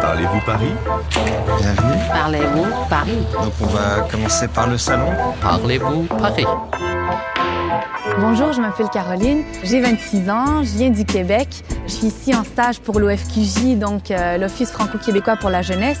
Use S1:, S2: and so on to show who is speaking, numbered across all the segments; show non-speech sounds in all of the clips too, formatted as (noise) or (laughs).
S1: Parlez-vous Paris?
S2: Bienvenue.
S3: Parlez-vous Paris?
S2: Donc on va commencer par le salon.
S3: Parlez-vous Paris?
S4: Bonjour, je m'appelle Caroline, j'ai 26 ans, je viens du Québec. Je suis ici en stage pour l'OFQJ, donc euh, l'Office franco-québécois pour la jeunesse.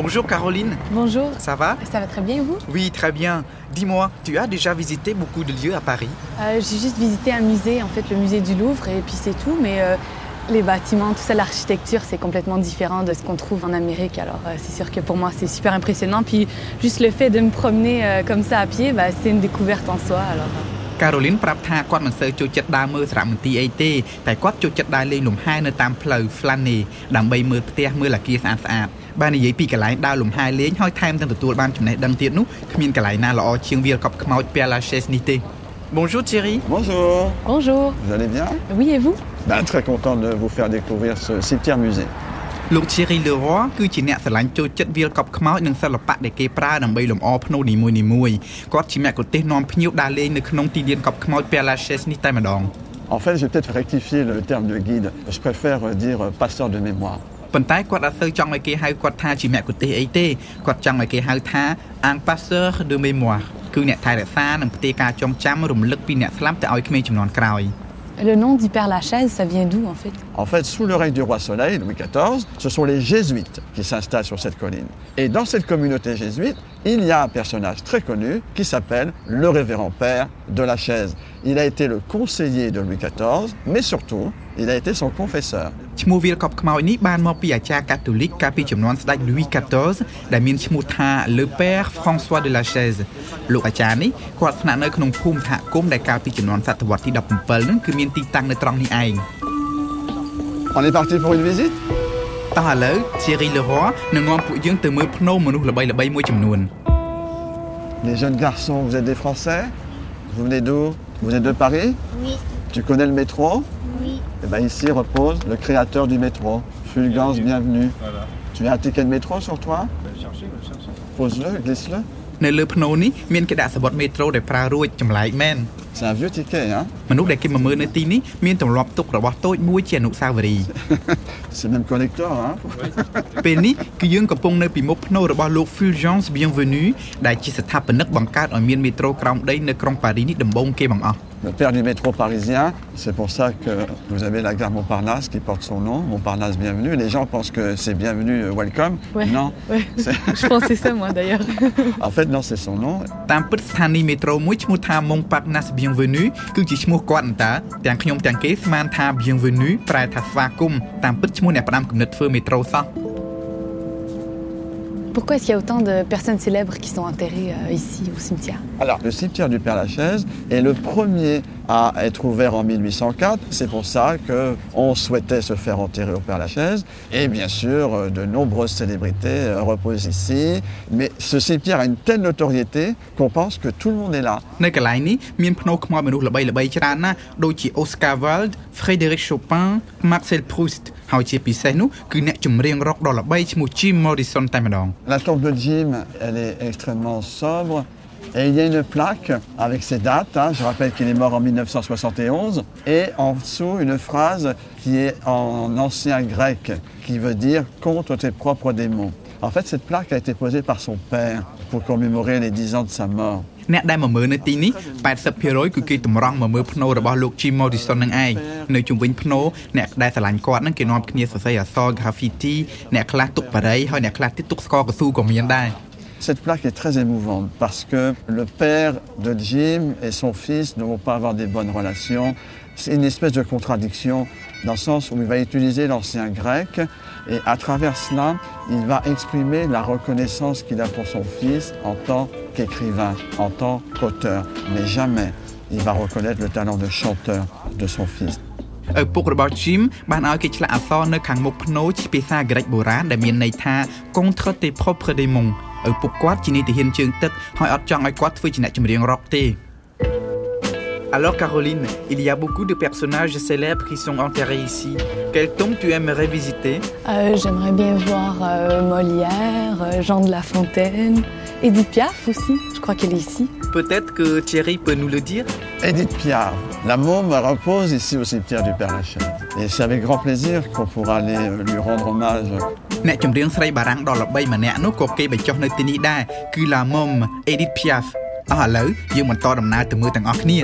S5: Bonjour Caroline,
S4: Bonjour,
S5: ça va?
S4: Ça va très bien et vous?
S5: Oui, très bien. Dis-moi, tu as déjà visité beaucoup de lieux à Paris?
S4: Euh, J'ai juste visité un musée, en fait le musée du Louvre et puis c'est tout, mais euh, les bâtiments, tout ça, l'architecture, c'est complètement différent de ce qu'on trouve en Amérique. Alors euh, c'est sûr que pour moi c'est super impressionnant. Puis juste le fait de me promener comme ça à pied, bah, c'est une découverte en soi. Alors, euh,
S5: Caroline ប្រាប់ថាគាត់មិនសូវចូលចិត្តដើរមើលសារមន្ទីរអីទេតែគាត់ចូលចិត្តដើរលេងលំហែនៅតាមផ្លូវ Flâner ដើម្បីមើលផ្ទះមើលអគារស្អាតស្អាតៗបាននិយាយពីកន្លែងដើរលំហែលេងហើយថែមទាំងទទួលបានចំណេះដឹងទៀតនោះគ្មានកន្លែងណាល្អជាងវាលកប់ខ្មោច Père Lachaise នេះទេ Bonjour Thierry
S6: Bonjour,
S4: Bonjour,
S6: vous allez bien
S4: oui et vous
S6: Ben, Très content de vous faire découvrir ce cimetière musée.
S5: លោក Thierry Leroy គឺជាអ្នកស្រឡាញ់ចូលចិត្តវាលកប់ខ្មោចនិងសិល្បៈដែលគេប្រើដើម្បីលម្អភ្នូរនីមួយៗគាត់ជាមគ្គុទ្ទេសក៍នាំភ្ញៀវដើរលេងនៅក្នុងទីលានកប់ខ្មោច Père Lachaise នេះតែម្ដង
S6: En fait, je vais peut-être rectifier le terme de guide. Je préfère dire passeur de mémoire.
S5: ប៉ុន្តែគាត់អត់សូវចង់ឲ្យគេហៅគាត់ថាជាមគ្គុទ្ទេសក៍អីទេគាត់ចង់ឲ្យគេហៅថា un passeur de mémoire គឺអ្នកថែរក្សានិងផ្ទេរការចងចាំរំលឹកពីអ្នកស្លាប់ទៅឲ្យក្មេងចំនួនក្រោយ
S4: Le nom du Père Lachaise, ça vient d'où en fait?
S6: En fait, sous le règne du roi Soleil, Louis XIV, ce sont les jésuites qui s'installent sur cette colline. Et dans cette communauté jésuite, il y a un personnage très connu qui s'appelle le révérend père de la chaise. Il a été le conseiller de Louis XIV, mais surtout, il a été son confesseur.
S5: ឈ្មោះវាលកប់ខ្មោចនេះបានមកពីអាចារ្យកាតូលិកកាលពីចំនួនស្ដេច Louis XIV ដែលមានឈ្មោះថា Le Père François de la Chaise លោកអាចារ្យនេះគាត់ស្នាក់នៅក្នុងភូមិសហគមន៍ដែលកាលពីចំនួនសតវត្សទី17ហ្នឹងគឺមានទីតាំងនៅត្រង់នេះឯង
S6: On est parti pour une visite
S5: តោះឥឡូវ Thierry Leroy នឹងនាំពួកយើងទៅមើលភ្នំមនុស្សល្បីៗមួយចំនួន
S6: Les jeunes garçons, vous êtes des Français Vous venez d'où Vous êtes de Paris
S7: Oui,
S6: Tu connais le métro
S7: oui,
S6: Eh bien ici repose le créateur du métro. Fulgence, bienvenue. Tu as un ticket de métro sur toi Pose-le, glisse-le.
S5: នៅលើភ្នំនេះមានគេដាក់សវត្ថមេត្រូដែលប្រើរួចចម្លែកមែន
S6: C'est un vieux ticket, hein
S5: មនុស្សដែលគេមកមើលនៅទីនេះមានទម្លាប់ទុករបស់តូចមួយជាអនុស្សាវរីយ៍
S6: C'est même collector, hein
S5: ពេលនេះគឺយើងកំពុងនៅពីមុខភ្នូររបស់លោក Fulgence Bienvenue ដែលជាស្ថាបនិកបង្កើតឲ្យមានមេត្រូក្រោមដីនៅក្រុងប៉ារីសនេះដំបូងគេបង្អស់
S6: Le père du métro parisien, c'est pour ça que vous avez la gare Montparnasse qui porte son nom, Montparnasse Bienvenue. Les gens pensent que c'est Bienvenue, euh, Welcome.
S4: Ouais.
S6: Non,
S4: Ouais, (laughs) (laughs)
S6: C'est-
S4: je pensais ça moi d'ailleurs. (laughs)
S6: en fait non, c'est son nom.
S5: តាមពិតស្ថានីយ៍មេត្រូមួយឈ្មោះថា Montparnasse Bienvenue គឺជាឈ្មោះគាត់តើទាំងខ្ញុំទាំងគេស្មានថា Bienvenue ប្រែថាស្វាគមន៍តាមពិតឈ្មោះអ្នកផ្ដាំគំនិតធ្វើមេត្រូសោះ
S4: pourquoi est-ce qu'il y a autant de personnes célèbres qui sont enterrées euh, ici au cimetière
S6: Alors, le cimetière du Père-Lachaise est le premier à être ouvert en 1804. C'est pour ça qu'on souhaitait se faire enterrer au Père-Lachaise. Et bien sûr, euh, de nombreuses célébrités euh, reposent ici. Mais ce cimetière a une telle notoriété qu'on pense que tout le monde est là.
S5: Oscar Wilde, Frédéric Chopin, Marcel Proust, ហើយជាពិសេសនោះគឺអ្នកចម្រៀងរ៉ុកដ៏ល្បីឈ្មោះ Jim Morrison តែម្ដង
S6: La tombe de Jim, elle est extrêmement sobre. Et il y a une plaque avec ses dates. hein. Je rappelle qu'il est mort en 1971. Et en dessous, une phrase qui est en ancien grec, qui veut dire contre tes propres démons. En fait, cette plaque a été posée par son père pour commémorer les 10 ans de sa mort.
S5: អ្នកដែលមកមើលនៅទីនេះ80%គឺគេតម្រង់មកមើលភ្នូររបស់លោក Jim Morrison នឹងឯងនៅជុំវិញភ្នូរអ្នកដែលស្រឡាញ់គាត់នឹងគេនាំគ្នាសរសេរអក្សរ graffiti អ្នកខ្លះទុកបារីហើយអ្នកខ្លះទៀតទុកស្ករកស៊ូក៏មានដែរ
S6: Cette plaque est très émouvante parce que le père de Jim et son fils ne vont pas avoir des bonnes relations. C'est une espèce de contradiction dans le sens où il va utiliser l'ancien grec et à travers cela, il va exprimer la reconnaissance qu'il a pour son fils en tant qu'écrivain, en tant qu'auteur. Mais jamais il va reconnaître le talent de chanteur de son fils.
S5: ឪពុករបស់ Jim បានឲ្យគេឆ្លាក់អក្សរនៅខាងមុខភ្នូជាភាសាក្រិចបុរាណដែលមានន័យថា Contre tes propres démons ឪពុ កគាត់ជានីតិហ៊ានជើងទឹកហើយអត់ចង់ឲ្យគាត់ធ្វើជាអ្នកចម្រៀងរ៉ុកទេ Alors Caroline, il y a beaucoup de personnages célèbres qui sont enterrés ici. Quel tombe tu aimerais visiter
S4: Euh, J'aimerais bien voir euh, Molière, euh, Jean de La Fontaine, Edith Piaf aussi, je crois qu'elle est ici.
S5: Peut-être que Thierry peut nous le dire
S6: Edith Piaf, la môme repose ici au cimetière du Père Lachaise. Et c'est avec grand plaisir qu'on pourra aller euh, lui rendre hommage
S5: អ្នកចម្រៀងស្រីបារាំងដ៏ល្បីម្នាក់នោះក៏គេបញ្ចុះនៅទីនេះដែរគឺ La Mom Edith Piaf អស់ឥឡូវយើងបន្តដំណើរទៅមើលទាំងអស់គ្នា